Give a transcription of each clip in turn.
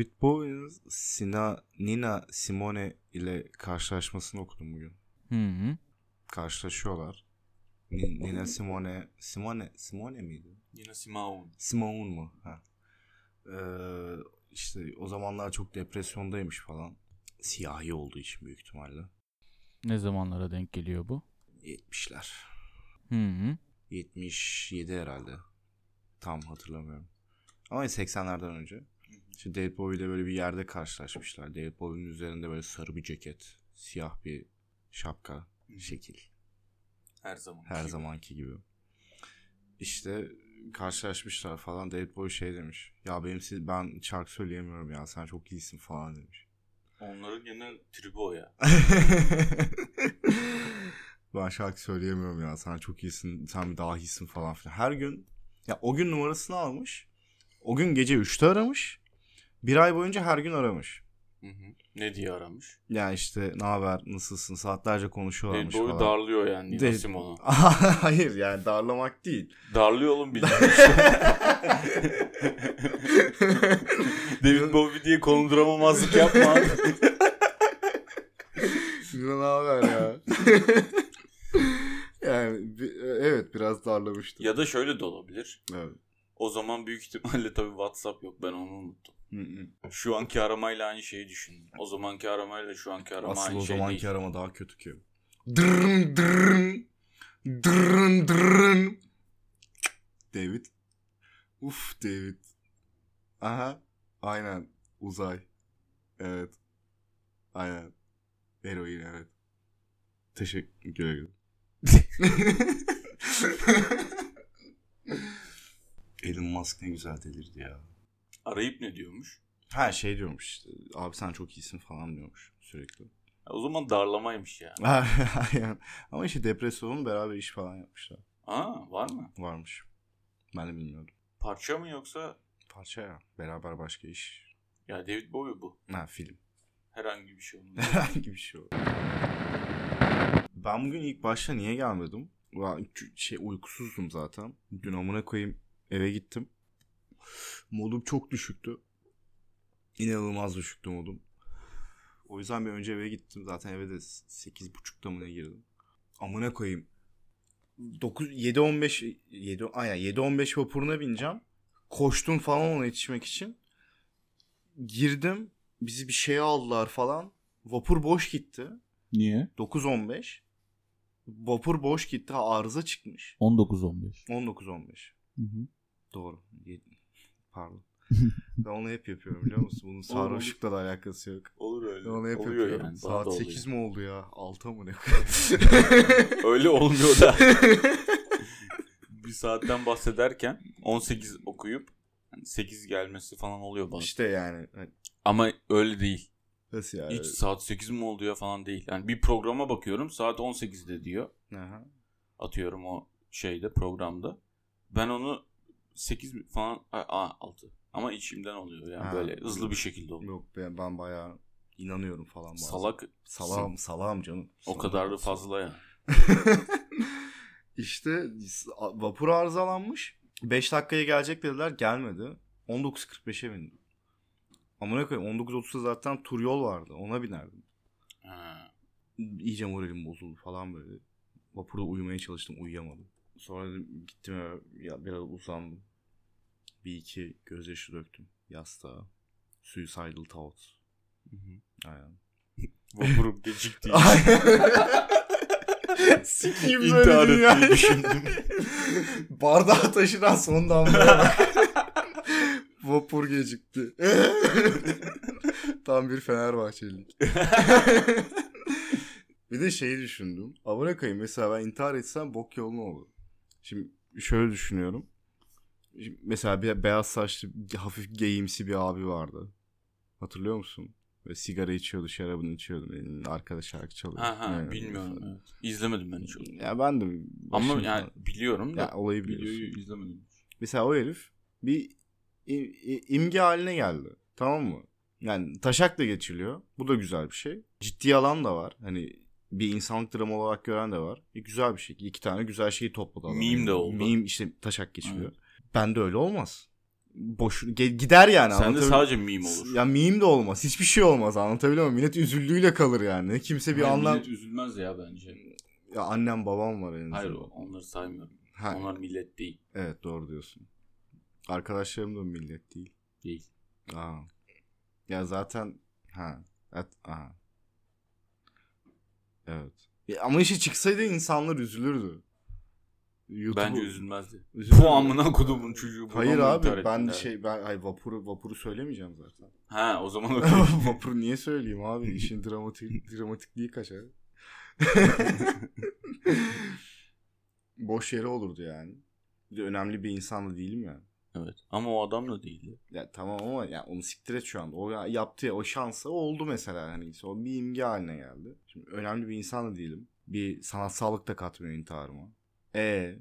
David Bowie'nin Sina, Nina Simone ile karşılaşmasını okudum bugün. Hı hı. Karşılaşıyorlar. Ni- Nina Simone, Simone, Simone miydi? Yine Simaun. Simone mu? Ha. Ee, işte o zamanlar çok depresyondaymış falan. Siyahi olduğu için büyük ihtimalle. Ne zamanlara denk geliyor bu? 70'ler. Hı hı. 77 herhalde. Tam hatırlamıyorum. Ama 80'lerden önce. İşte David Bowie ile böyle bir yerde karşılaşmışlar. David Bowie'nin üzerinde böyle sarı bir ceket, siyah bir şapka, şekil. Her zaman. Her zamanki gibi. İşte karşılaşmışlar falan. David Bowie şey demiş. Ya benim siz, ben şarkı söyleyemiyorum ya sen çok iyisin falan demiş. Onların gene tribi o ya. ben şarkı söyleyemiyorum ya sen çok iyisin sen bir dahisin falan filan. Her gün ya o gün numarasını almış. O gün gece 3'te aramış. Bir ay boyunca her gün aramış. Hı hı. Ne diye aramış? Ya işte ne haber nasılsın saatlerce konuşuyorlarmış Bowie falan. darlıyor yani Nina David- Simone'u. Hayır yani darlamak değil. Darlıyor oğlum bildiğin. David Bowie diye konduramamazlık yapma. Sinan ne haber ya? yani evet biraz darlamıştım. ya da şöyle de olabilir. Evet. O zaman büyük ihtimalle tabii WhatsApp yok. Ben onu unuttum. Şu anki aramayla aynı şeyi düşündüm. O zamanki aramayla şu anki arama Asıl aynı o şey zamanki değil. arama daha kötü ki. Dırın dırın. Dırın dırın. David. Uf David. Aha. Aynen. Uzay. Evet. Aynen. Eroin evet. Teşekkür ederim. Elon Musk ne güzel delirdi ya. Arayıp ne diyormuş? Ha şey diyormuş işte. Abi sen çok iyisin falan diyormuş sürekli. Ya o zaman darlamaymış ya. Aynen. Ama işte depresyonun beraber iş falan yapmışlar. Aa var mı? Varmış. Ben de bilmiyordum. Parça mı yoksa? Parça ya. Beraber başka iş. Ya David Bowie bu. Ha film. Herhangi bir şey olmaz. Herhangi bir şey oldu. Ben bugün ilk başta niye gelmedim? Şey uykusuzdum zaten. Dün amına koyayım eve gittim. Modum çok düşüktü. İnanılmaz düşüktü modum. O yüzden bir önce eve gittim. Zaten eve de 8.30'da mı ne girdim. Amına koyayım. 9 7 15 7 aynen 7 15 vapuruna bineceğim. Koştum falan ona yetişmek için. Girdim. Bizi bir şeye aldılar falan. Vapur boş gitti. Niye? 9-15. Vapur boş gitti. Ha, arıza çıkmış. 19-15. 19-15. Hı hı. Doğru. Pardon. ben onu hep yapıyorum biliyor musun? Bunun sarhoşlukla da alakası yok. Olur öyle. Ben onu hep Oluyor yapıyorum. yani. Saat da 8 mi oldu ya? 6 mı ne? öyle olmuyor da. bir saatten bahsederken 18 okuyup 8 gelmesi falan oluyor bazen. işte yani. Hani Ama öyle değil. Nasıl yani? Hiç saat 8 mi oldu ya falan değil. Yani bir programa bakıyorum saat 18'de diyor. Aha. Atıyorum o şeyde programda. Ben onu 8 mi- falan a, 6. Ama içimden oluyor yani Ha. böyle hızlı bir şekilde oluyor. Yok ben, ben bayağı inanıyorum falan bazen. Salak Salam, salam canım. o Salam. kadar da fazla ya. işte vapur arızalanmış. 5 dakikaya gelecek dediler gelmedi. 19.45'e bindim. Amına koyayım 19.30'da zaten tur yol vardı. Ona binerdim. Ha. İyice moralim bozuldu falan böyle. Vapurda uyumaya çalıştım uyuyamadım. Sonra gittim eve ya biraz uzandım. Bir iki gözyaşı döktüm yastığa. Suicidal thoughts. Hı hı. Aynen. Vapurum gecikti. Sikiyim İntihar böyle ya. etmeyi düşündüm. Bardağı taşıran son damlaya bak. Vapur gecikti. Tam bir Fenerbahçelilik. bir de şeyi düşündüm. Abone koyayım mesela ben intihar etsem bok yoluna olur. Şimdi şöyle düşünüyorum. Şimdi mesela bir beyaz saçlı hafif geyimsi bir abi vardı. Hatırlıyor musun? Ve sigara içiyordu, şarabını içiyordu. Elinin arkada şarkı çalıyor. Ha ha Yani bilmiyorum. falan. Evet. İzlemedim ben hiç onu. Ya ben de Ama yani biliyorum da ya olayı biliyorsun. videoyu izlemedim. Mesela o herif bir im- imge haline geldi. Tamam mı? Yani taşakla geçiliyor. Bu da güzel bir şey. Ciddi alan da var. Hani bir insanlık dramı olarak gören de var. E, güzel bir şey. İki tane güzel şeyi topladı adam. Meme de oldu. Meme işte taşak geçiliyor. Ben de öyle olmaz. boş gider yani. Sen de sadece meme olur. Ya meme de olmaz. Hiçbir şey olmaz. Anlatabiliyor muyum? Millet üzüldüğüyle kalır yani. Kimse bir anlam... Millet üzülmez ya bence. Ya annem babam var en. Hayır onları saymıyorum. Ha, Onlar millet değil. Evet doğru diyorsun. Arkadaşlarım da millet değil. Değil. Aa. Ya zaten ha. Evet, aha. Evet. Ya ama işe çıksaydı insanlar üzülürdü. YouTube'u- Bence üzülmezdi. Bu amına kodumun çocuğu. Hayır abi ben ettiler? şey ben hayır vapuru vapuru söylemeyeceğim zaten. Ha o zaman okey. vapuru niye söyleyeyim abi? İşin dramatik dramatikliği kaçar. Boş yere olurdu yani. Bir de önemli bir insan da değilim ya. Evet. Ama o adam da değildi. Ya tamam ama ya onu siktir et şu anda. O ya- yaptığı o şansı oldu mesela hani o bir imge haline geldi. Şimdi önemli bir insan da değilim. Bir sanatsallık da katmıyor intiharıma. E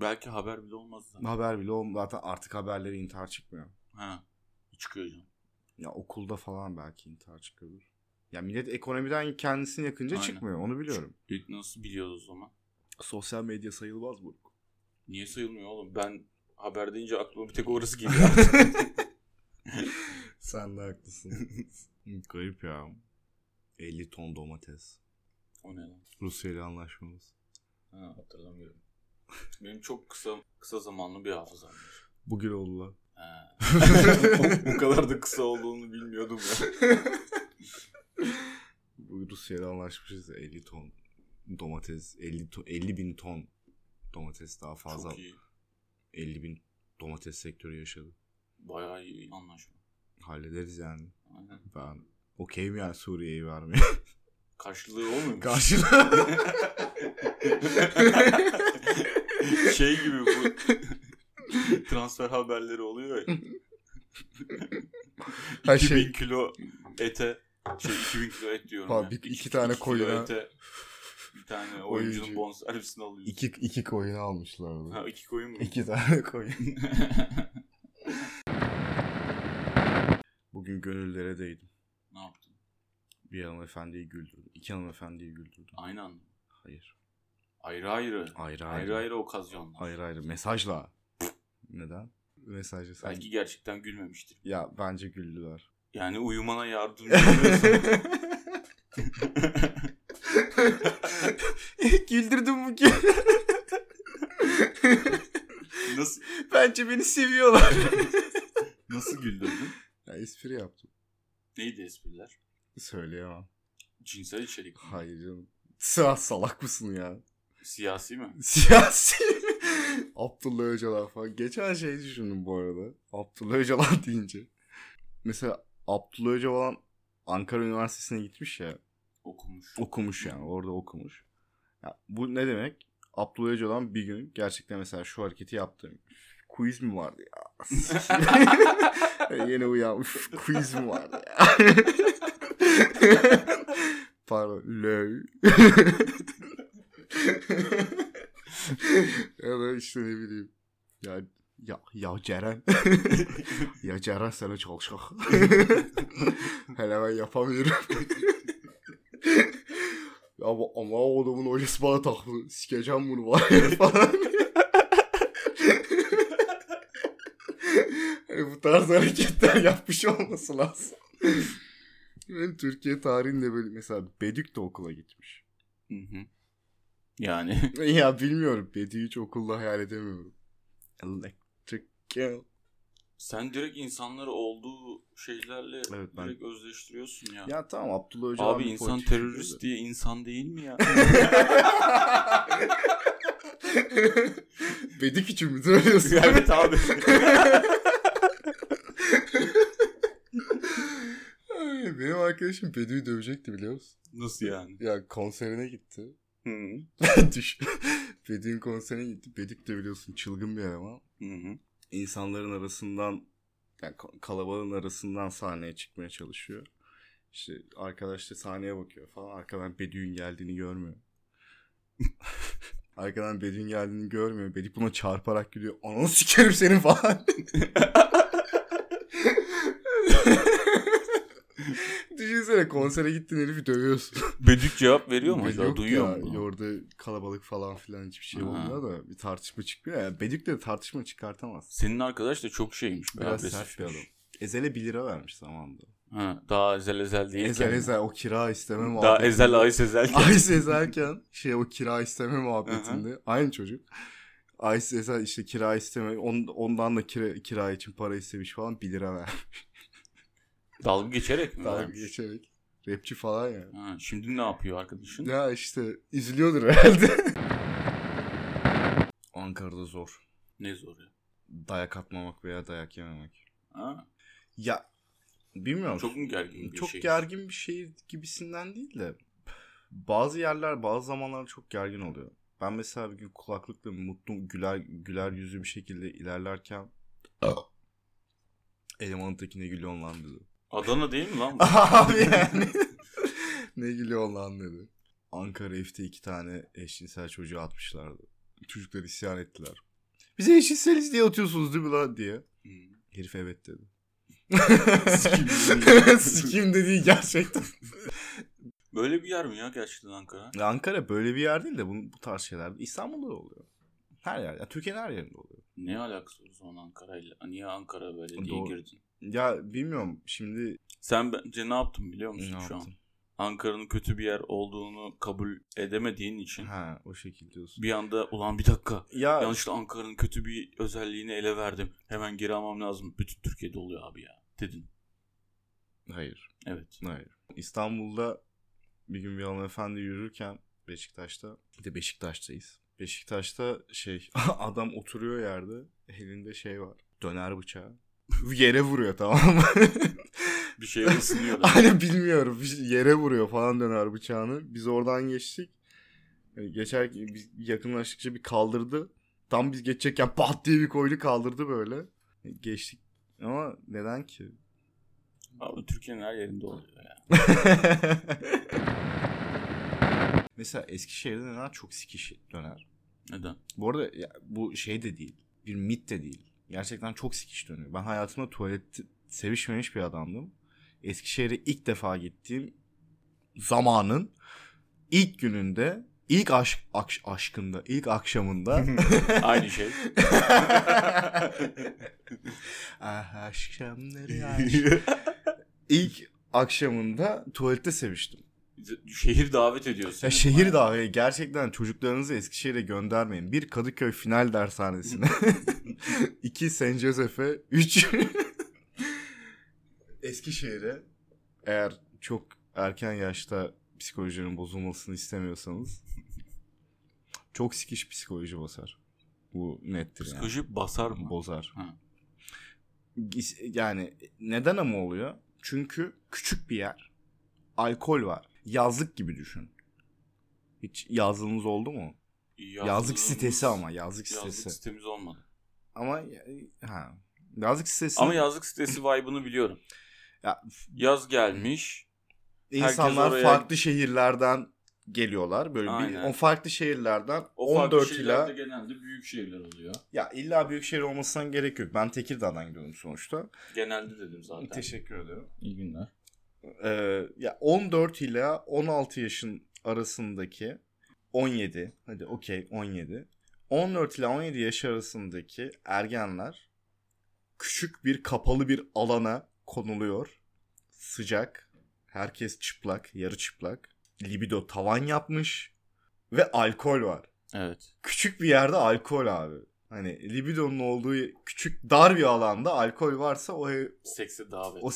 Belki haber bile olmaz zaten. haber bile olm zaten artık haberleri intihar çıkmıyor. Ha. Çıkıyor canım. Ya okulda falan belki intihar çıkabilir. Ya millet ekonomiden kendisini yakınca Aynen. çıkmıyor onu biliyorum. İlk nasıl biliyordu o zaman? Sosyal medya sayılmaz bu. Niye sayılmıyor oğlum? Ben haber deyince aklıma bir tek orası geliyor. Sen de haklısın. Garip ya. 50 ton domates. o ne lan? Rusya ile anlaşmamız. Ha hatırlamıyorum. Benim çok kısa kısa zamanlı bir hafızam var. Bugün oldu lan. O kadar da kısa olduğunu bilmiyordum ya. Bu Rusya ile anlaşmışız ya 50 ton domates 50 ton, 50 bin ton domates daha fazla Çok iyi. 50 bin domates sektörü yaşadı. Bayağı iyi anlaşma. Hallederiz yani. Aynen. Ben okeyim yani Suriye'yi vermeye. Karşılığı o muymuş? Karşılığı. şey gibi bu transfer haberleri oluyor ya. Ha 2000 şey- kilo ete şey 2000 kilo et diyorum Ha, ya. iki İki- tane koyuna- ete bir tane oyuncunun Oyuncu. bonservisini alıyorsun. iki, iki koyun almışlardı. Ha iki koyun mu? İki tane koyun. Bugün gönüllere değdim. ne yaptın? Bir hanımefendiyi güldürdüm. İki hanımefendiyi güldürdüm. Aynı anda. Hayır. Ayrı ayrı. Ayrı ayrı. Ayrı ayrı okazyonlar. Ayrı ayrı. Mesajla. Neden? Mesajla sen. Belki gerçekten gülmemiştir. Ya bence güldüler. Yani uyumana yardımcı oluyorsan. Güldürdüm bugün. nasıl, Bence beni seviyorlar. nasıl güldürdün? ya espri yaptım. Neydi espriler? Söyleyemem. Cinsel içerik mi? Hayır canım. Sağ salak mısın ya? Siyasi mi? Siyasi. Abdullah Öcalan falan. Geçen şey düşündüm bu arada. Abdullah Öcalan deyince. Mesela Abdullah Öcalan Ankara Üniversitesi'ne gitmiş ya. Okumuş. Okumuş yani. Orada okumuş. Ya, bu ne demek? Abdullah Öcalan bir gün gerçekten mesela şu hareketi yaptı. Quiz mi vardı ya? Yeni uyanmış. Quiz mi vardı ya? Pardon. Löv. ya da işte ne bileyim. Ya ya, ya Ceren. ya Ceren sana çalışak. Hele ben yapamıyorum. ya bu ama o adamın hocası bana taktı. Sikeceğim bunu var falan. hani bu tarz hareketler yapmış olması lazım. Benim Türkiye tarihinde böyle mesela Bedük de okula gitmiş. Hı hı. Yani ya bilmiyorum. Bedük'ü hiç okulda hayal edemiyorum. Electric Girl. sen direkt insanları olduğu şeylerle Evet, ben- direkt özleştiriyorsun ya. Ya tamam Abdullah Öcalan Abi insan terörist diye insan değil mi ya? Bedük için mi söylüyorsun? evet abi. Ay, Benim arkadaşım Bedü'yü dövecekti biliyor musun? Nasıl yani? Ya konserine gitti. Hı Düş. Bedü'nün konserine gitti. Bedük de biliyorsun çılgın bir eleman. hı. hı. İnsanların arasından yani ka- kalabalığın arasından sahneye çıkmaya çalışıyor. İşte arkadaş da sahneye bakıyor falan. Arkadan Bedü'nün geldiğini görmüyor. Arkadan Bedü'nün geldiğini görmüyor. Bedük buna çarparak gidiyor. Ananı sikerim senin falan. Düşünsene konsere gittin herifi dövüyorsun. Bedük cevap veriyor mu? Acaba? Duyuyor ya, mu? Orada kalabalık falan filan hiçbir şey Ha. olmuyor da bir tartışma çıkmıyor. Yani Bedük de tartışma çıkartamaz. Senin arkadaş da çok şeymiş. Biraz sert bir adam. Ezel'e 1 lira vermiş zamanında. Ha, daha ezel ezel değil. Ezel Ezel o kira isteme Daha muhabbetinde. ezel ayız ezel. Ayse Ezelken şey o kira isteme muhabbetinde. Aynı çocuk. Ayse Ezel işte kira isteme on, ondan da kira, kira için para istemiş falan 1 lira ver. Dalga geçerek mi? Dalga vermiş? geçerek. Rapçi falan ya. Ha, şimdi ne yapıyor arkadaşın? Ya işte üzülüyordur herhalde. Ankara'da zor. Ne zor ya. Dayak atmamak veya dayak yememek. Ha, Ya bilmiyorum. çok mu gergin bir çok şey? gergin bir şehir gibisinden değil de bazı yerler bazı zamanlar çok gergin oluyor. Ben mesela bir gün kulaklıkla mutlu güler güler yüzlü bir şekilde ilerlerken elemanın tekine gülüyor lan dedi. Adana değil mi lan bu? Abi yani. ne gülüyor lan dedi. Ankara F'te iki tane eşcinsel çocuğu atmışlardı. Çocuklar isyan ettiler. Bize eşcinseliz diye atıyorsunuz değil mi lan diye. Hmm. Herif evet dedi. Sikim dedi. Sikim dediği gerçekten. Böyle bir yer mi ya gerçekten Ankara? Ya Ankara böyle bir yer değil de bu, bu tarz şeyler İstanbul'da da oluyor. Her yer. Ya Türkiye'nin her yerinde oluyor. Ne alakası o zaman Ankara'yla? Niye Ankara böyle diye Doğru. girdin? Ya bilmiyorum şimdi Sen bence ne yaptın biliyor musun ne şu an? yaptım? Ankara'nın kötü bir yer olduğunu kabul edemediğin için Ha o şekilde diyorsun. bir anda ulan bir dakika Ya yanlışlıkla Ankara'nın kötü bir özelliğini ele verdim. Hemen geri almam lazım. Bütün Türkiye'de oluyor abi ya dedin. hayır. Evet. Hayır. İstanbul'da bir gün bir hanımefendi yürürken Beşiktaş'ta bir de Beşiktaş'tayız. Beşiktaş'ta şey adam oturuyor yerde elinde şey var. Döner bıçağı. Yere vuruyor tamam mı? Bir şey ısınıyor. Hani bilmiyorum şey- yere vuruyor falan döner bıçağını. Biz oradan geçtik. Yani geçerken biz yakınlaştıkça bir kaldırdı. Tam biz geçecekken pat diye bir koydu kaldırdı böyle. Geçtik. Ama neden ki? Abi Türkiye'nin her yerinde oluyor ya. Mesela Eskişehir'de neden çok sikiş döner? Neden? Bu arada ya, bu şey de değil. Bir mit de değil. Gerçekten çok sikiş dönüyor. Ben hayatımda tuvalet sevişmemiş bir adamdım. Eskişehir'e ilk defa gittiğim zamanın ilk gününde ilk aşk akş- aşkında ilk akşamında Aynı şey. ah akşamları aşk. ilk akşamında tuvalette seviştim. Şehir davet ediyorsun. Ya şehir dahi gerçekten çocuklarınızı Eskişehir'e göndermeyin. Bir Kadıköy final dershanesine. iki St. Joseph'e. Üç Eskişehir'e. Eğer çok erken yaşta psikolojinin bozulmasını istemiyorsanız çok sikiş psikoloji basar. Bu nettir yani. Psikoloji basar mı? Bozar. Ha. Yani neden ama oluyor? Çünkü küçük bir yer. Alkol var. Yazlık gibi düşün. Hiç yazlığınız oldu mu? Yazlık sitesi ama yazlık sitesi. Yazlık sitemiz olmadı. Ama ha. Yazlık sitesi. Ama yazlık sitesi vibe'ını biliyorum. Ya, Yaz gelmiş. insanlar oraya- farklı şehirlerden geliyorlar. Böyle bir, Aynen. o farklı şehirlerden O farklı 14 şehirlerde ila genelde büyük şehirler oluyor. ya illa büyük şehir olmasına gerek yok. Ben Tekirdağ'dan gidiyorum sonuçta. Genelde dedim zaten. Teşekkür ederim. İyi günler. Ee, ya 14 ila 16 yaşın arasındaki 17 hadi okey 17 14 ile 17 yaş arasındaki ergenler küçük bir kapalı bir alana konuluyor. Sıcak, herkes çıplak, yarı çıplak. Libido tavan yapmış ve alkol var. Evet. Küçük bir yerde alkol abi. Hani libidonun olduğu küçük dar bir alanda alkol varsa o Sekse davet. o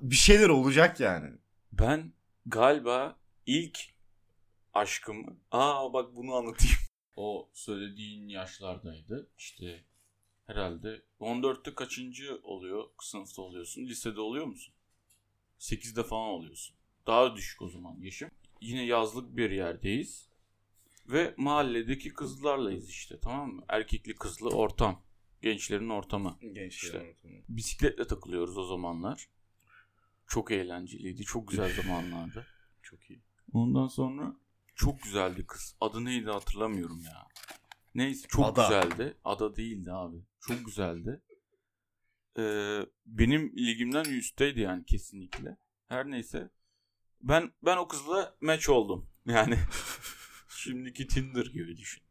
bir şeyler olacak yani. Ben galiba ilk aşkımı... Aa bak bunu anlatayım. O söylediğin yaşlardaydı. İşte herhalde 14'te kaçıncı oluyor? Sınıfta oluyorsun. Lisede oluyor musun? 8'de falan oluyorsun. Daha düşük o zaman yaşım. Yine yazlık bir yerdeyiz. Ve mahalledeki kızlarlayız işte tamam mı? Erkekli kızlı ortam. Gençlerin ortamı. Gençler Bisikletle takılıyoruz o zamanlar. Çok eğlenceliydi. Çok güzel zamanlardı. Çok iyi. Ondan sonra çok güzeldi kız. Adı neydi hatırlamıyorum ya. Neyse çok Ada. güzeldi. Ada değildi abi. Çok güzeldi. Ee, benim ligimden üstteydi yani kesinlikle. Her neyse. Ben ben o kızla match oldum. Yani şimdiki Tinder gibi düşün.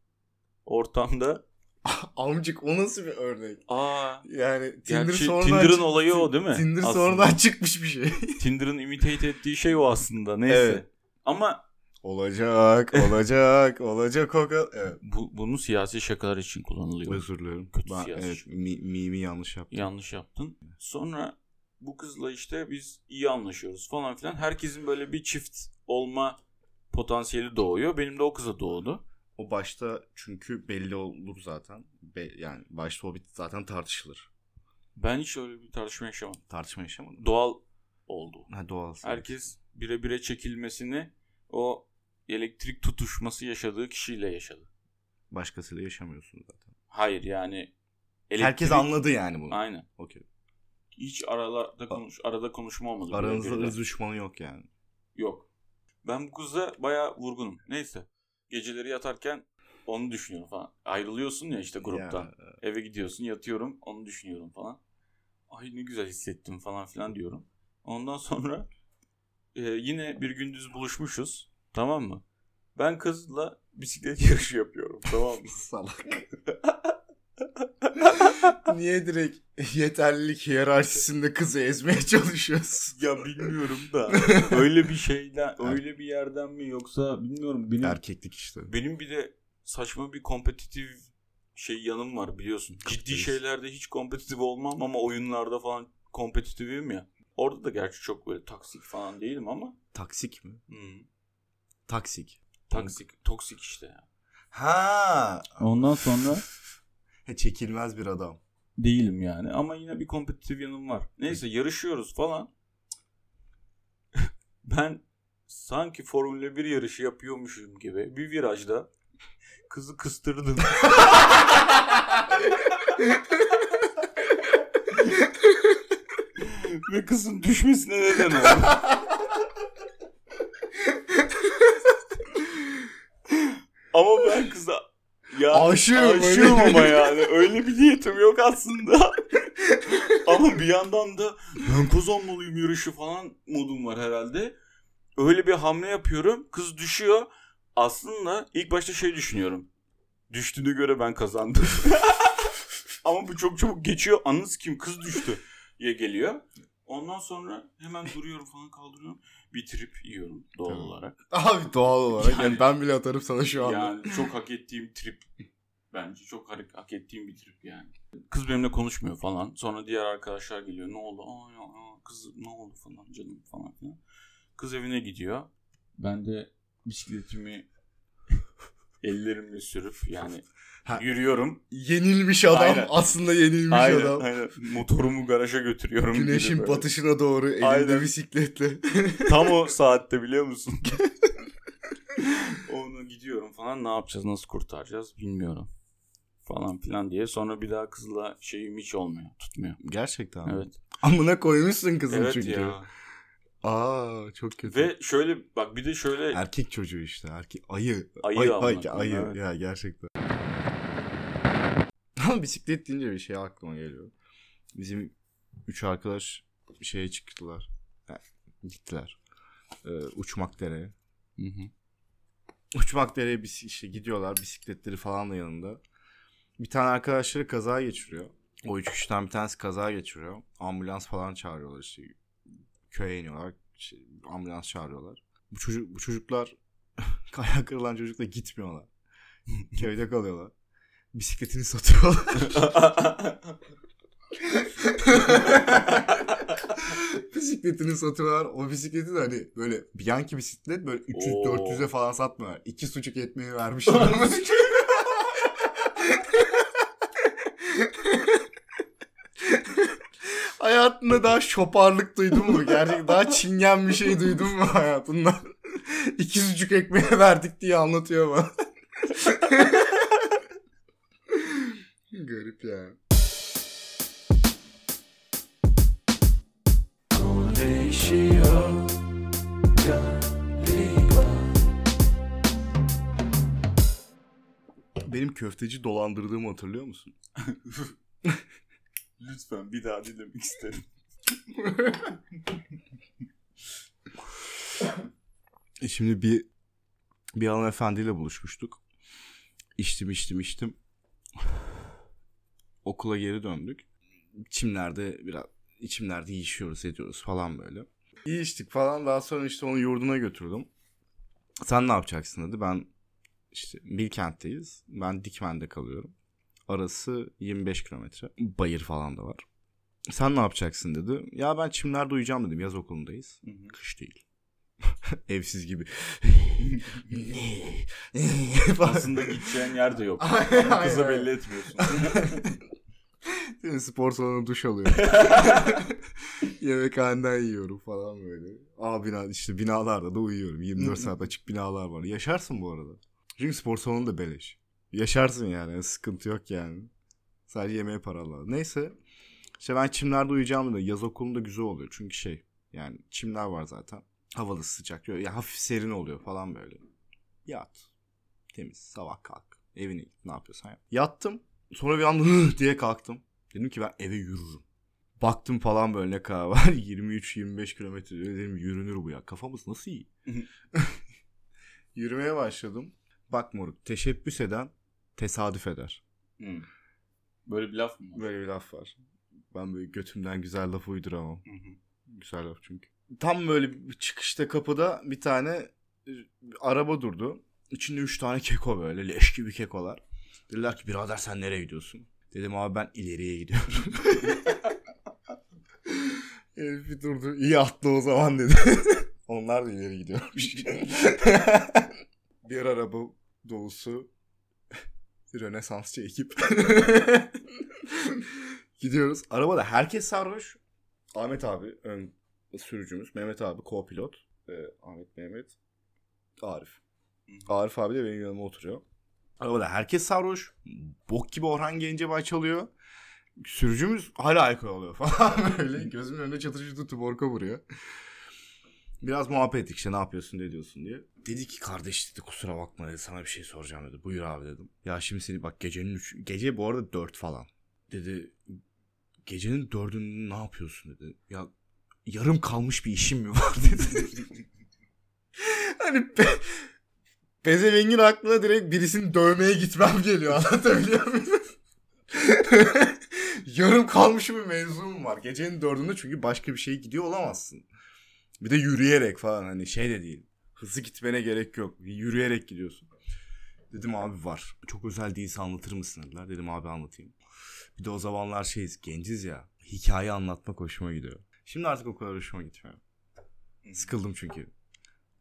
Ortamda Amcık o nasıl bir örnek? aa Yani Tinder Gerçi sonradan Tinder'ın çık- olayı o değil mi? Tinder Aslında. sonradan çıkmış bir şey. Tinder'ın imitate ettiği şey o aslında. Neyse. Evet. Ama olacak, olacak, olacak o kadar. Evet. bu, bunu siyasi şakalar için kullanılıyor. Özür dilerim. Kötü ben, siyasi. evet, mi, mimi yanlış yaptım. Yanlış yaptın. Sonra bu kızla işte biz iyi anlaşıyoruz falan filan. Herkesin böyle bir çift olma potansiyeli doğuyor. Benim de o kıza doğdu. O başta çünkü belli olur zaten. Be- yani başta o bir zaten tartışılır. Ben hiç öyle bir tartışma yaşamadım. Tartışma yaşamadın. Doğal oldu. Ha doğal. Herkes bire bire çekilmesini o elektrik tutuşması yaşadığı kişiyle yaşadı. Başkasıyla yaşamıyorsun zaten. Hayır yani elektrik- Herkes anladı yani bunu. Aynen. Okey. Hiç aralarda konuş arada konuşma olmadı. Aranızda ırz düşmanı yok yani. Yok. Ben bu kıza bayağı vurgunum. Neyse. Geceleri yatarken onu düşünüyorum falan. Ayrılıyorsun ya işte grupta. Ya, Eve gidiyorsun yatıyorum onu düşünüyorum falan. Ay ne güzel hissettim falan filan diyorum. Ondan sonra e, yine bir gündüz buluşmuşuz. Tamam mı? Ben kızla bisiklet yarışı yapıyorum. Tamam mı? Salak. Niye direkt yeterlilik hiyerarşisinde kızı ezmeye çalışıyorsun? ya bilmiyorum da öyle bir şeyden öyle bir yerden mi yoksa bilmiyorum benim Erkeklik işte. benim bir de saçma bir kompetitif şey yanım var biliyorsun. Ciddi şeylerde hiç kompetitif olmam ama oyunlarda falan kompetitifim ya. Orada da gerçi çok böyle toksik falan değilim ama Taksik mi? hmm, Taksik. toksik toksik işte ya. Ha. Ondan sonra He, çekilmez bir adam. Değilim yani ama yine bir kompetitif yanım var. Neyse yarışıyoruz falan. ben sanki Formula 1 yarışı yapıyormuşum gibi bir virajda kızı kıstırdım. Ve kızın düşmesine neden oldu. ama ben kıza ya Aşığım, aşığım ama yani öyle bir niyetim yok aslında. ama bir yandan da ben kazanmalıyım yarışı falan modum var herhalde. Öyle bir hamle yapıyorum. Kız düşüyor. Aslında ilk başta şey düşünüyorum. Düştüğüne göre ben kazandım. ama bu çok çabuk geçiyor. Anınız kim? Kız düştü diye geliyor. Ondan sonra hemen duruyorum falan kaldırıyorum. Bir trip yiyorum doğal Tamam. olarak. Abi doğal olarak. Yani, Yani- ben bile atarım sana şu anda. Yani çok hak ettiğim trip. Bence çok hak, hak ettiğim bir trip yani. Kız benimle konuşmuyor falan. Sonra diğer arkadaşlar geliyor. Ne oldu? Aa, ya, aa, kız ne oldu falan canım falan filan. Kız evine gidiyor. Ben de bisikletimi ellerimle sürüp yani Ha. yürüyorum. Yenilmiş adam. Aynen. Aslında yenilmiş Aynen, adam. aynen. Motorumu garaja götürüyorum. Güneşin batışına doğru elinde Aynen. bisikletle. Tam o saatte biliyor musun? Ona gidiyorum falan ne yapacağız nasıl kurtaracağız bilmiyorum. Falan filan diye. Sonra bir daha kızla şeyim hiç olmuyor. Tutmuyor. Gerçekten. Evet. Amına koymuşsun kızın evet çünkü. ya. Aa çok kötü. Ve şöyle bak bir de şöyle Erkek çocuğu işte. Erkek ayı. Ayı ay, ay, ayı. evet. Ya gerçekten. Ama bisiklet deyince bir şey aklıma geliyor. Bizim üç arkadaş bir şeye çıktılar. Ha, gittiler. Ee, uçmak dereye. Hı hı. Uçmak dereye bis işte gidiyorlar. Bisikletleri falan da yanında. Bir tane arkadaşları kaza geçiriyor. O üç kişiden bir tanesi kaza geçiriyor. Ambulans falan çağırıyorlar işte. Köye iniyorlar. işte ambulans çağırıyorlar. Bu çocuk bu çocuklar ayağı kırılan çocukla gitmiyorlar. Köyde kalıyorlar. Bisikletini satıyorlar. bisikletini satıyorlar. O bisikleti de hani böyle Bianchi bisiklet böyle 300-400'e falan satmıyorlar. İki sucuk ekmeği vermişler. Hayatında daha şoparlık duydun mu? Gerçekten daha çingen bir şey duydun mu hayatında? İki sucuk ekmeğe verdik diye anlatıyor bana. Garip ya. Benim köfteci dolandırdığımı hatırlıyor musun? Lütfen bir daha dinlemek isterim. E Şimdi bir bir hanımefendiyle buluşmuştuk. İçtim içtim içtim. Okula geri döndük. Çimlerde biraz içimlerde yiyişiyoruz ediyoruz falan böyle. İyi içtik falan daha sonra işte onu yurduna götürdüm. Sen ne yapacaksın dedi. Ben işte Bilkent'teyiz. Ben Dikmen'de kalıyorum. Arası 25 kilometre. Bayır falan da var. Sen ne yapacaksın dedi. Ya ben çimlerde uyuyacağım dedim. Yaz okulundayız. Kış değil. Evsiz gibi. Aslında gideceğin yer de yok. Aynen. belli etmiyorsun. Spor salonu duş alıyorum. Yemekhaneden yiyorum falan böyle. Aa bina, işte binalarda da uyuyorum. 24 saat açık binalar var. Yaşarsın bu arada. Çünkü spor salonu da beleş. Yaşarsın yani. Sıkıntı yok yani. Sadece yemeğe para lazım. Neyse. İşte ben çimlerde uyuyacağım dedi. Yaz okulunda güzel oluyor. Çünkü şey yani çimler var zaten. Havalı sıcak. Ya hafif serin oluyor falan böyle. Yat. Temiz. Sabah kalk. Evine git. Ne yapıyorsan yap. Yattım. Sonra bir anda diye kalktım. Dedim ki ben eve yürürüm. Baktım falan böyle ne kadar var. 23-25 kilometre. Dedim yürünür bu ya. Kafamız nasıl iyi. Yürümeye başladım. Bak moruk teşebbüs eden tesadüf eder. Hı. Böyle bir laf mı var? Böyle bir laf var. Ben böyle götümden güzel laf uyduramam. Hı hı. Güzel laf çünkü. Tam böyle bir çıkışta kapıda bir tane araba durdu. İçinde üç tane keko böyle leş gibi kekolar. Dediler ki birader sen nereye gidiyorsun? Dedim abi ben ileriye gidiyorum. Herif bir durdu. İyi atla o zaman dedi. Onlar da ileri gidiyormuş. bir araba dolusu Rönesansçı ekip. Gidiyoruz. Arabada herkes sarhoş. Ahmet abi ön sürücümüz. Mehmet abi co-pilot. Ee, Ahmet Mehmet. Arif. Arif abi de benim yanıma oturuyor. Arabada herkes sarhoş. Bok gibi Orhan Gencebay çalıyor. Sürücümüz hala alkol oluyor falan böyle. Gözümün önünde çatır çatır tuborka vuruyor. Biraz muhabbet işte ne yapıyorsun ne diyorsun diye. Dedi ki kardeş dedi kusura bakma dedi sana bir şey soracağım dedi. Buyur abi dedim. Ya şimdi seni bak gecenin üç, gece bu arada dört falan. Dedi gecenin dördünde ne yapıyorsun dedi. Ya yarım kalmış bir işim mi var dedi. hani be, Bezevengin aklına direkt birisini dövmeye gitmem geliyor anlatabiliyor muyum? yarım kalmış bir mevzum var. Gecenin dördünde çünkü başka bir şey gidiyor olamazsın. Bir de yürüyerek falan hani şey de değil. Hızlı gitmene gerek yok. Yürüyerek gidiyorsun. Dedim abi var. Çok özel değilse anlatır mısın dediler. Dedim abi anlatayım. Bir de o zamanlar şeyiz genciz ya. Hikaye anlatmak hoşuma gidiyor. Şimdi artık o kadar hoşuma gitmiyor. Sıkıldım çünkü.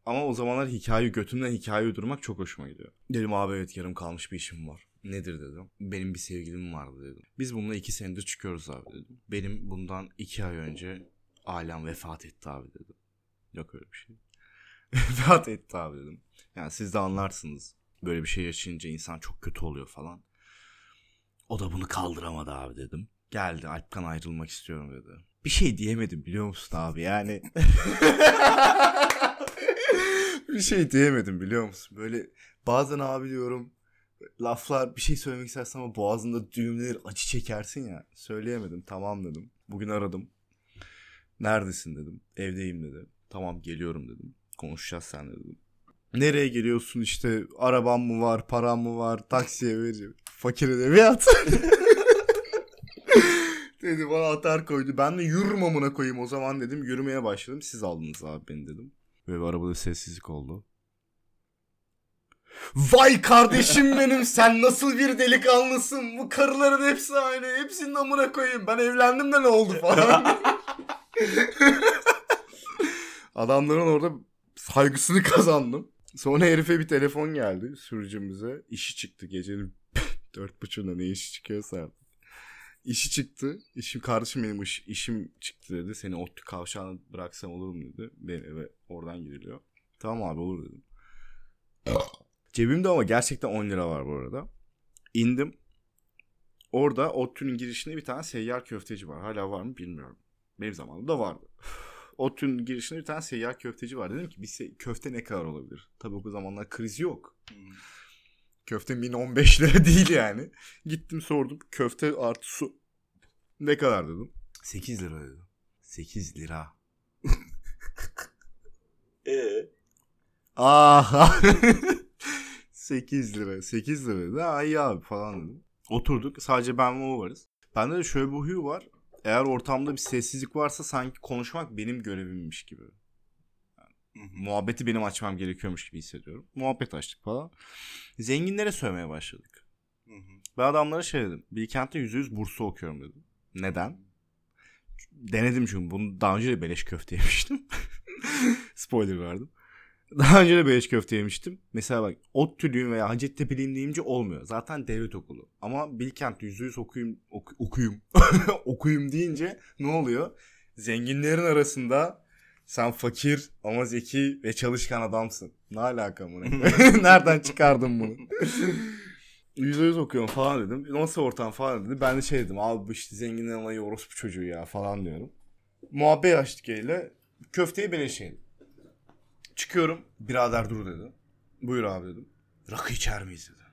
Ama o zamanlar hikaye götümden hikaye uydurmak çok hoşuma gidiyor. Dedim abi evet yarım kalmış bir işim var. Nedir dedim. Benim bir sevgilim vardı dedim. Biz bununla iki senedir çıkıyoruz abi dedim. Benim bundan iki ay önce ailem vefat etti abi dedim. Yok öyle bir şey. vefat etti abi dedim. Yani siz de anlarsınız. Böyle bir şey yaşayınca insan çok kötü oluyor falan. O da bunu kaldıramadı abi dedim. Geldi Alp'ten ayrılmak istiyorum dedi. Bir şey diyemedim biliyor musun abi yani. bir şey diyemedim biliyor musun? Böyle bazen abi diyorum laflar bir şey söylemek istersen ama boğazında düğümlenir acı çekersin ya. Söyleyemedim tamam dedim. Bugün aradım. Neredesin dedim. Evdeyim dedi. Tamam geliyorum dedim. Konuşacağız seninle dedim. Nereye geliyorsun işte arabam mı var param mı var taksiye vereceğim. Fakir edebiyat. dedi bana atar koydu. Ben de yürürüm amına koyayım o zaman dedim. Yürümeye başladım. Siz aldınız abi beni dedim. Ve arabada sessizlik oldu. Vay kardeşim benim sen nasıl bir delikanlısın. Bu karıların hepsi aynı. Hepsinin amına koyayım. Ben evlendim de ne oldu falan. Adamların orada saygısını kazandım. Sonra herife bir telefon geldi sürücümüze. İşi çıktı gecenin dört buçuğunda ne işi çıkıyorsa artık. İşi çıktı. İşim kardeşim benim iş, işim çıktı dedi. Seni ODTÜ kavşağına bıraksam olur mu dedi. Benim eve oradan gidiliyor. Tamam abi olur dedim. Cebimde ama gerçekten 10 lira var bu arada. İndim. Orada ODTÜ'nün girişinde bir tane seyyar köfteci var. Hala var mı bilmiyorum. Benim zamanımda vardı. ODTÜ'nün girişinde bir tane seyyar köfteci var. Dedim ki bir se- köfte ne kadar olabilir? Tabii o zamanlar kriz yok. Köfte min 15 lira değil yani. Gittim sordum. Köfte artı su ne kadar dedim. 8 lira dedim. 8 lira. Ee, Ah. 8 lira. 8 lira. Da iyi abi falan dedim. Oturduk. Sadece ben ve o varız. Bende de şöyle bir huyu var. Eğer ortamda bir sessizlik varsa sanki konuşmak benim görevimmiş gibi. muhabbeti benim açmam gerekiyormuş gibi hissediyorum. Muhabbet açtık falan. Zenginlere sövmeye başladık. Ben adamlara şey dedim. Bilkent'te %100 burslu okuyorum dedim. Neden? Denedim çünkü bunu daha önce de beleş köfte yemiştim. Spoiler verdim. Daha önce de beleş köfte yemiştim. Mesela bak ODTÜ'lüyüm veya Hacettepe'liyim deyince olmuyor. Zaten devlet okulu. Ama Bilkent %100 okuyum, ok- okuyum, okuyum deyince ne oluyor? Zenginlerin arasında sen fakir ama zeki ve çalışkan adamsın. Ne alaka bunu? Nereden çıkardın bunu? Yüzde yüz okuyorum falan dedim. Nasıl ortam falan dedi. Ben de şey dedim. Abi bu işte zenginlerin olayı orospu çocuğu ya falan diyorum. Muhabbet açtık ile. Köfteyi beleş yedim. Çıkıyorum. Birader dur dedi. Buyur abi dedim. Rakı içer miyiz dedi.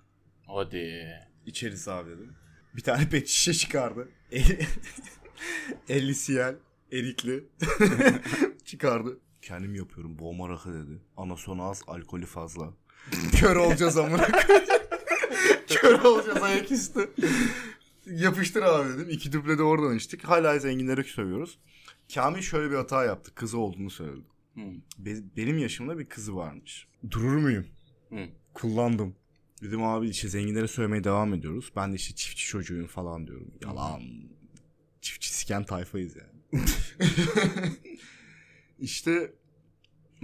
Hadi. İçeriz abi dedim. Bir tane pet şişe çıkardı. 50 siyel. Erikli. çıkardı. Kendim yapıyorum. Boğma rakı dedi. Anasonu az, alkolü fazla. Kör olacağız amına. Kör olacağız ayaküstü. Yapıştır abi dedim. İki duble de oradan içtik. Hala zenginleri sövüyoruz. Kamil şöyle bir hata yaptı. Kızı olduğunu söyledi. Be- benim yaşımda bir kızı varmış. Durur muyum? Hı. Kullandım. Dedim abi işte zenginlere söylemeye devam ediyoruz. Ben de işte çiftçi çocuğuyum falan diyorum. Yalan. Çiftçi siken tayfayız yani. işte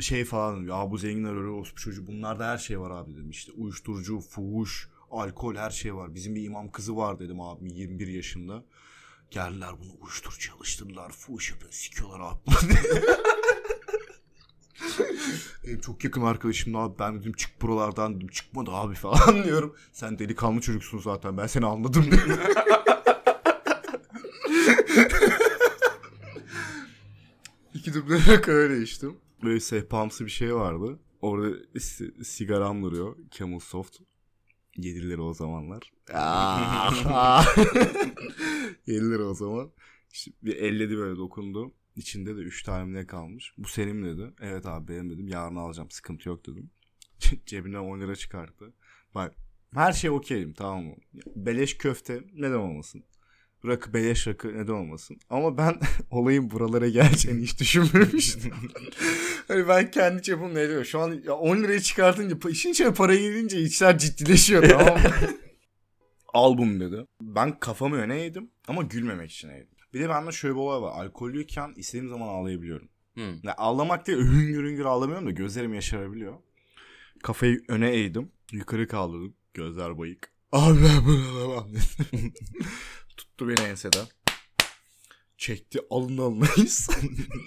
şey falan dedim. Ya bu zenginler öyle olsun çocuğu. Bunlarda her şey var abi dedim. İşte uyuşturucu, fuhuş, alkol her şey var. Bizim bir imam kızı var dedim abi 21 yaşında. Geldiler bunu uyuşturucu alıştırdılar. Fuhuş yapıyor. Sikiyorlar abi. Benim çok yakın arkadaşım da abi ben dedim çık buralardan dedim çıkmadı abi falan diyorum. Sen delikanlı çocuksun zaten ben seni anladım dedim. İki duble öyle içtim. Böyle sehpamsı bir şey vardı. Orada si- sigaram duruyor. Camel Soft. 7 lira o zamanlar. Ah. 7 lira o zaman. İşte bir elledi böyle dokundu. İçinde de 3 tane ne kalmış. Bu senin dedi. Evet abi benim dedim. Yarın alacağım. Sıkıntı yok dedim. Cebinden 10 lira çıkarttı. Bak her şey okeyim tamam mı? Beleş köfte neden olmasın? Rakı beleş rakı neden olmasın? Ama ben olayın buralara geleceğini hiç düşünmemiştim. hani ben kendi çapımla ne diyorum? Şu an ya 10 lirayı çıkartınca işin içine para girince içler ciddileşiyor tamam mı? Album dedi. Ben kafamı öne eğdim ama gülmemek için eğdim. Bir de bende şöyle bir olay var. Alkollüyken istediğim zaman ağlayabiliyorum. Hı. Ya ağlamak değil hüngür hüngür ağlamıyorum da gözlerim yaşarabiliyor. Kafayı öne eğdim. Yukarı kaldırdım. Gözler bayık. Abi ben bunu alamam. Tuttu beni enseden. Çekti alın alınayız.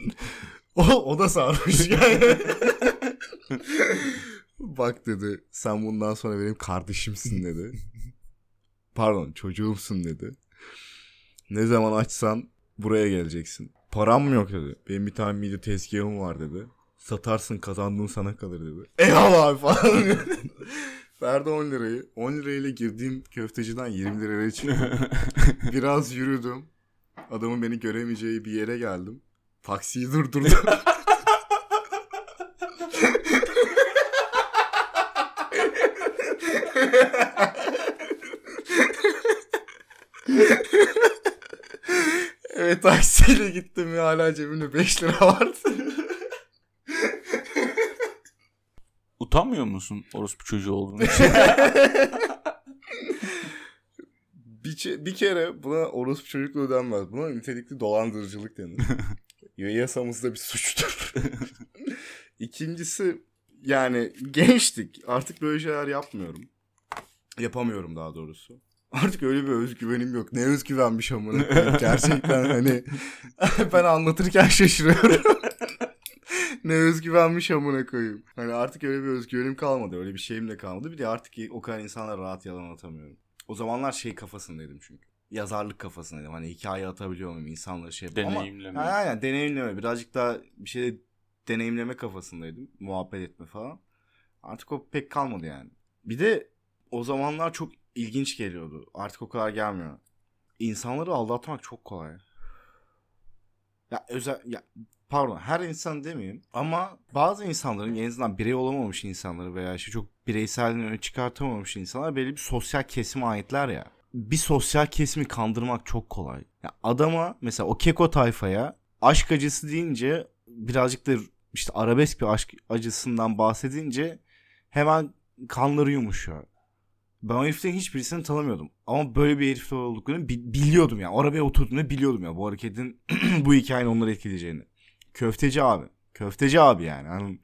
o, o da sarmış yani. Bak dedi sen bundan sonra benim kardeşimsin dedi. Pardon çocuğumsun dedi. Ne zaman açsan buraya geleceksin. Param yok dedi. Benim bir tane mide tezgahım var dedi. Satarsın kazandığın sana kalır dedi. Eyvallah abi falan. Verdi 10 lirayı. 10 lirayla girdiğim köfteciden 20 liraya çıktım. Biraz yürüdüm. Adamın beni göremeyeceği bir yere geldim. Taksiyi durdurdum. Evet taksiyle gittim ve hala cebimde 5 lira vardı. Utanmıyor musun orospu çocuğu olduğun için? bir, bir kere buna orospu çocukluğu denmez. Buna nitelikli dolandırıcılık denir. Yasamızda bir suçtur. İkincisi yani gençtik. Artık böyle şeyler yapmıyorum. Yapamıyorum daha doğrusu. Artık öyle bir özgüvenim yok. Ne özgüvenmiş amına. Gerçekten hani ben anlatırken şaşırıyorum. ne özgüvenmiş amına koyayım. Hani artık öyle bir özgüvenim kalmadı. Öyle bir şeyim de kalmadı. Bir de artık o kadar insanlara rahat yalan atamıyorum. O zamanlar şey kafasındaydım çünkü. Yazarlık kafasındaydım. Hani hikaye atabiliyor muyum? İnsanları şey. Ama Deneyimleme. Ha, aynen deneyimleme. Birazcık daha bir şey deneyimleme kafasındaydım. Muhabbet etme falan. Artık o pek kalmadı yani. Bir de o zamanlar çok ilginç geliyordu. Artık o kadar gelmiyor. İnsanları aldatmak çok kolay. Ya özel ya pardon her insan demeyeyim ama bazı insanların en azından birey olamamış insanları veya işte çok bireyselliğini öne çıkartamamış insanlar belli bir sosyal kesime aitler ya. Bir sosyal kesimi kandırmak çok kolay. Ya adama mesela o keko tayfaya aşk acısı deyince birazcık da işte arabesk bir aşk acısından bahsedince hemen kanları yumuşuyor. Ben o heriflerin hiçbirisini tanımıyordum. Ama böyle bir herifler olduklarını bi- biliyordum ya. O arabaya oturduğunu biliyordum ya. Bu hareketin bu hikayenin onları etkileyeceğini. Köfteci abi. Köfteci abi yani. Hani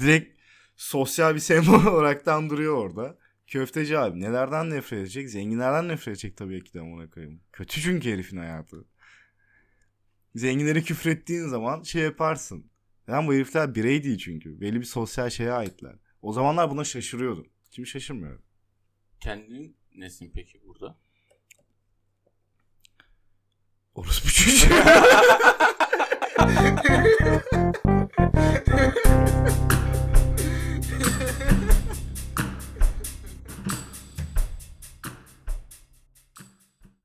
direkt sosyal bir sembol olaraktan duruyor orada. Köfteci abi. Nelerden nefret edecek? Zenginlerden nefret edecek tabii ki de ona koyayım. Kötü çünkü herifin hayatı. Zenginlere küfrettiğin zaman şey yaparsın. Yani bu herifler birey değil çünkü. Belli bir sosyal şeye aitler. O zamanlar buna şaşırıyordum. Şimdi şaşırmıyorum. Kendin nesin peki burada? Orospu çocuğu.